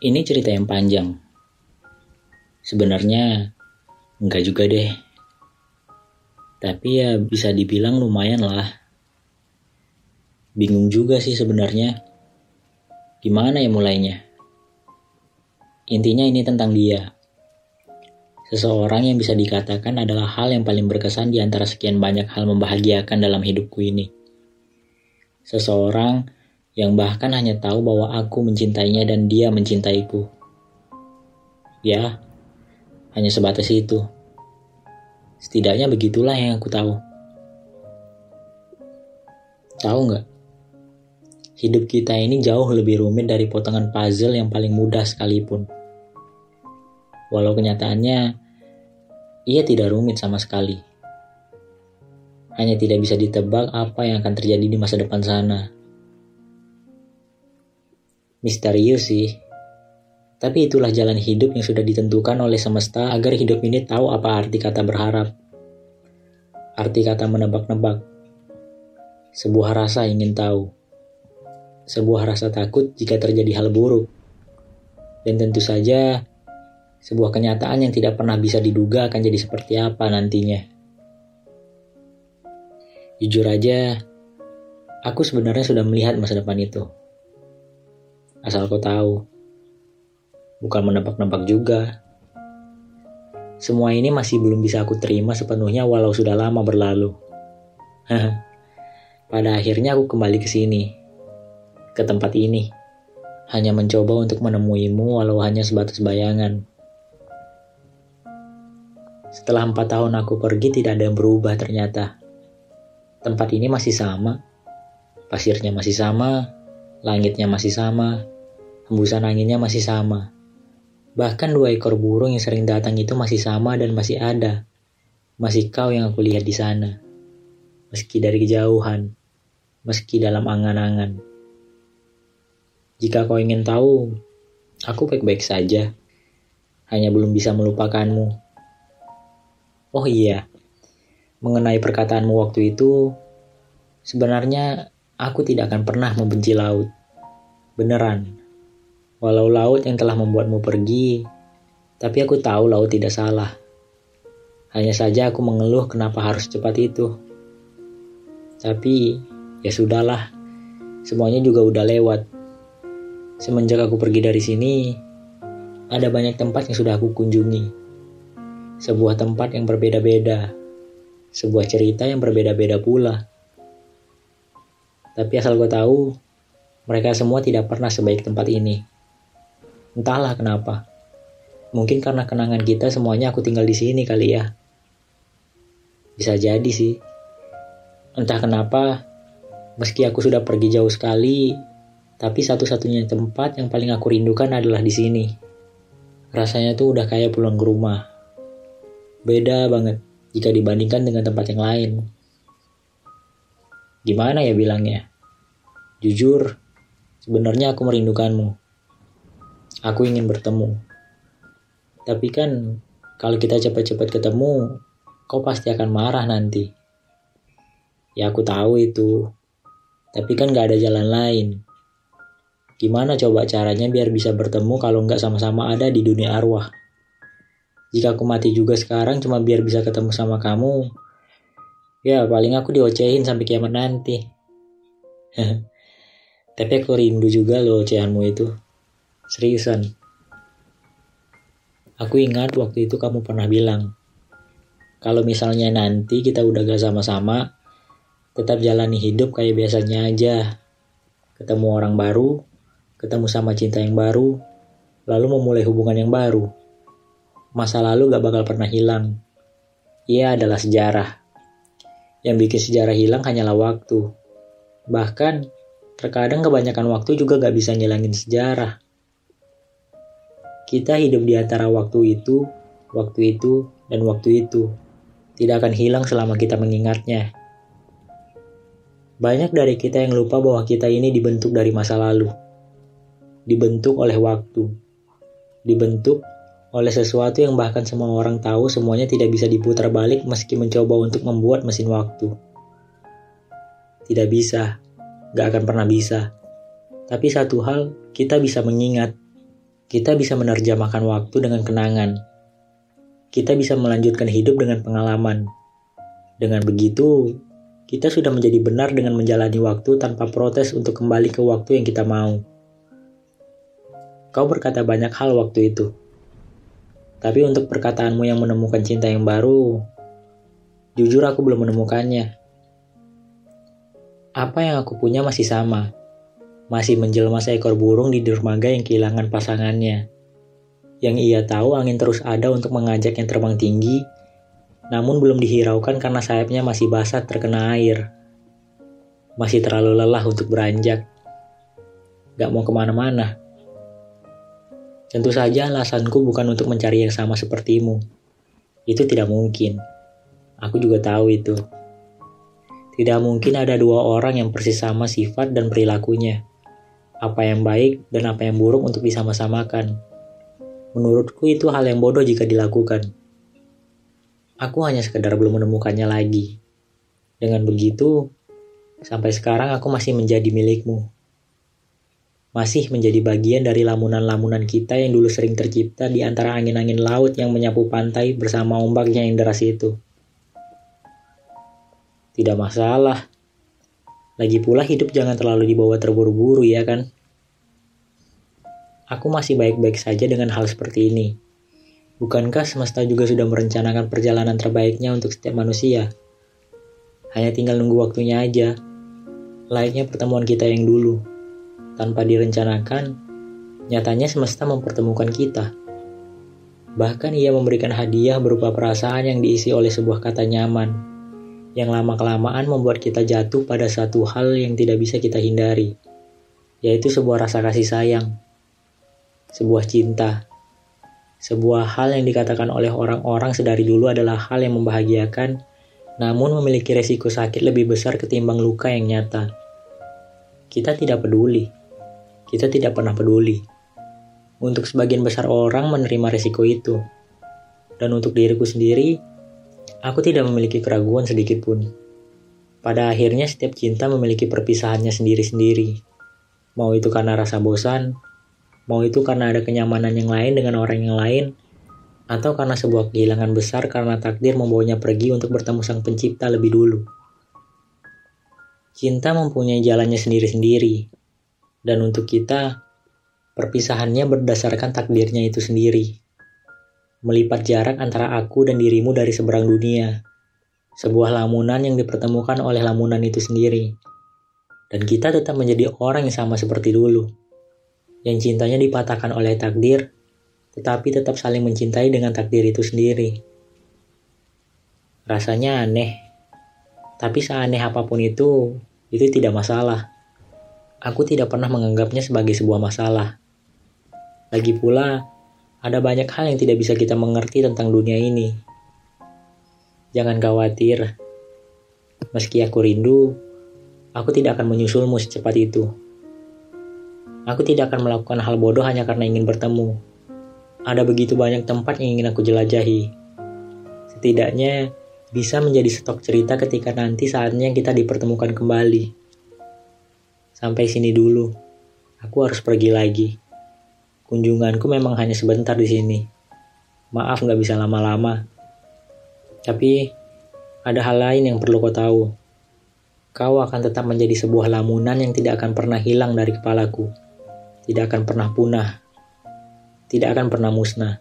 Ini cerita yang panjang. Sebenarnya enggak juga deh. Tapi ya bisa dibilang lumayan lah. Bingung juga sih sebenarnya. Gimana ya mulainya? Intinya ini tentang dia. Seseorang yang bisa dikatakan adalah hal yang paling berkesan di antara sekian banyak hal membahagiakan dalam hidupku ini. Seseorang yang bahkan hanya tahu bahwa aku mencintainya dan dia mencintaiku. Ya, hanya sebatas itu. Setidaknya begitulah yang aku tahu. Tahu nggak? Hidup kita ini jauh lebih rumit dari potongan puzzle yang paling mudah sekalipun. Walau kenyataannya, ia tidak rumit sama sekali. Hanya tidak bisa ditebak apa yang akan terjadi di masa depan sana misterius sih. Tapi itulah jalan hidup yang sudah ditentukan oleh semesta agar hidup ini tahu apa arti kata berharap. Arti kata menebak-nebak. Sebuah rasa ingin tahu. Sebuah rasa takut jika terjadi hal buruk. Dan tentu saja, sebuah kenyataan yang tidak pernah bisa diduga akan jadi seperti apa nantinya. Jujur aja, aku sebenarnya sudah melihat masa depan itu. Asal kau tahu. Bukan menebak-nebak juga. Semua ini masih belum bisa aku terima sepenuhnya walau sudah lama berlalu. Pada akhirnya aku kembali ke sini. Ke tempat ini. Hanya mencoba untuk menemuimu walau hanya sebatas bayangan. Setelah empat tahun aku pergi tidak ada yang berubah ternyata. Tempat ini masih sama. Pasirnya masih sama, Langitnya masih sama, hembusan anginnya masih sama. Bahkan dua ekor burung yang sering datang itu masih sama dan masih ada. Masih kau yang aku lihat di sana. Meski dari kejauhan, meski dalam angan-angan. Jika kau ingin tahu, aku baik-baik saja. Hanya belum bisa melupakanmu. Oh iya, mengenai perkataanmu waktu itu, sebenarnya Aku tidak akan pernah membenci laut. Beneran. Walau laut yang telah membuatmu pergi, tapi aku tahu laut tidak salah. Hanya saja aku mengeluh kenapa harus cepat itu. Tapi, ya sudahlah. Semuanya juga udah lewat. Semenjak aku pergi dari sini, ada banyak tempat yang sudah aku kunjungi. Sebuah tempat yang berbeda-beda. Sebuah cerita yang berbeda-beda pula. Tapi asal gue tahu, mereka semua tidak pernah sebaik tempat ini. Entahlah kenapa. Mungkin karena kenangan kita semuanya aku tinggal di sini kali ya. Bisa jadi sih. Entah kenapa, meski aku sudah pergi jauh sekali, tapi satu-satunya tempat yang paling aku rindukan adalah di sini. Rasanya tuh udah kayak pulang ke rumah. Beda banget jika dibandingkan dengan tempat yang lain. Gimana ya bilangnya? Jujur, sebenarnya aku merindukanmu. Aku ingin bertemu. Tapi kan, kalau kita cepat-cepat ketemu, kau pasti akan marah nanti. Ya aku tahu itu. Tapi kan gak ada jalan lain. Gimana coba caranya biar bisa bertemu kalau nggak sama-sama ada di dunia arwah? Jika aku mati juga sekarang cuma biar bisa ketemu sama kamu, ya paling aku diocehin sampai kiamat nanti. Tapi aku rindu juga loh ocehanmu itu. Seriusan. Aku ingat waktu itu kamu pernah bilang, kalau misalnya nanti kita udah gak sama-sama, tetap jalani hidup kayak biasanya aja. Ketemu orang baru, ketemu sama cinta yang baru, lalu memulai hubungan yang baru. Masa lalu gak bakal pernah hilang. Ia adalah sejarah. Yang bikin sejarah hilang hanyalah waktu. Bahkan Terkadang kebanyakan waktu juga gak bisa ngilangin sejarah. Kita hidup di antara waktu itu, waktu itu, dan waktu itu. Tidak akan hilang selama kita mengingatnya. Banyak dari kita yang lupa bahwa kita ini dibentuk dari masa lalu. Dibentuk oleh waktu. Dibentuk oleh sesuatu yang bahkan semua orang tahu semuanya tidak bisa diputar balik meski mencoba untuk membuat mesin waktu. Tidak bisa gak akan pernah bisa. Tapi satu hal, kita bisa mengingat. Kita bisa menerjemahkan waktu dengan kenangan. Kita bisa melanjutkan hidup dengan pengalaman. Dengan begitu, kita sudah menjadi benar dengan menjalani waktu tanpa protes untuk kembali ke waktu yang kita mau. Kau berkata banyak hal waktu itu. Tapi untuk perkataanmu yang menemukan cinta yang baru, jujur aku belum menemukannya. Apa yang aku punya masih sama. Masih menjelma seekor burung di dermaga yang kehilangan pasangannya. Yang ia tahu angin terus ada untuk mengajak yang terbang tinggi, namun belum dihiraukan karena sayapnya masih basah terkena air. Masih terlalu lelah untuk beranjak. Gak mau ke mana-mana. Tentu saja alasanku bukan untuk mencari yang sama sepertimu. Itu tidak mungkin. Aku juga tahu itu. Tidak mungkin ada dua orang yang persis sama sifat dan perilakunya. Apa yang baik dan apa yang buruk untuk disama-samakan. Menurutku itu hal yang bodoh jika dilakukan. Aku hanya sekedar belum menemukannya lagi. Dengan begitu, sampai sekarang aku masih menjadi milikmu. Masih menjadi bagian dari lamunan-lamunan kita yang dulu sering tercipta di antara angin-angin laut yang menyapu pantai bersama ombaknya yang deras itu. Tidak masalah. Lagi pula hidup jangan terlalu dibawa terburu-buru ya kan? Aku masih baik-baik saja dengan hal seperti ini. Bukankah semesta juga sudah merencanakan perjalanan terbaiknya untuk setiap manusia? Hanya tinggal nunggu waktunya aja. Layaknya pertemuan kita yang dulu. Tanpa direncanakan, nyatanya semesta mempertemukan kita. Bahkan ia memberikan hadiah berupa perasaan yang diisi oleh sebuah kata nyaman yang lama-kelamaan membuat kita jatuh pada satu hal yang tidak bisa kita hindari, yaitu sebuah rasa kasih sayang, sebuah cinta, sebuah hal yang dikatakan oleh orang-orang sedari dulu adalah hal yang membahagiakan, namun memiliki resiko sakit lebih besar ketimbang luka yang nyata. Kita tidak peduli, kita tidak pernah peduli. Untuk sebagian besar orang menerima resiko itu, dan untuk diriku sendiri, Aku tidak memiliki keraguan sedikit pun. Pada akhirnya setiap cinta memiliki perpisahannya sendiri-sendiri. Mau itu karena rasa bosan, mau itu karena ada kenyamanan yang lain dengan orang yang lain, atau karena sebuah kehilangan besar karena takdir membawanya pergi untuk bertemu sang pencipta lebih dulu. Cinta mempunyai jalannya sendiri-sendiri, dan untuk kita, perpisahannya berdasarkan takdirnya itu sendiri melipat jarak antara aku dan dirimu dari seberang dunia. Sebuah lamunan yang dipertemukan oleh lamunan itu sendiri. Dan kita tetap menjadi orang yang sama seperti dulu. Yang cintanya dipatahkan oleh takdir, tetapi tetap saling mencintai dengan takdir itu sendiri. Rasanya aneh, tapi seaneh apa pun itu, itu tidak masalah. Aku tidak pernah menganggapnya sebagai sebuah masalah. Lagi pula, ada banyak hal yang tidak bisa kita mengerti tentang dunia ini. Jangan khawatir. Meski aku rindu, aku tidak akan menyusulmu secepat itu. Aku tidak akan melakukan hal bodoh hanya karena ingin bertemu. Ada begitu banyak tempat yang ingin aku jelajahi. Setidaknya bisa menjadi stok cerita ketika nanti saatnya kita dipertemukan kembali. Sampai sini dulu. Aku harus pergi lagi. Kunjunganku memang hanya sebentar di sini. Maaf nggak bisa lama-lama. Tapi ada hal lain yang perlu kau tahu. Kau akan tetap menjadi sebuah lamunan yang tidak akan pernah hilang dari kepalaku. Tidak akan pernah punah. Tidak akan pernah musnah.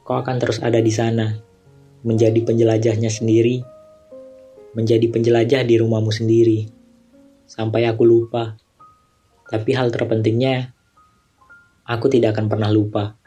Kau akan terus ada di sana, menjadi penjelajahnya sendiri, menjadi penjelajah di rumahmu sendiri, sampai aku lupa. Tapi hal terpentingnya, Aku tidak akan pernah lupa.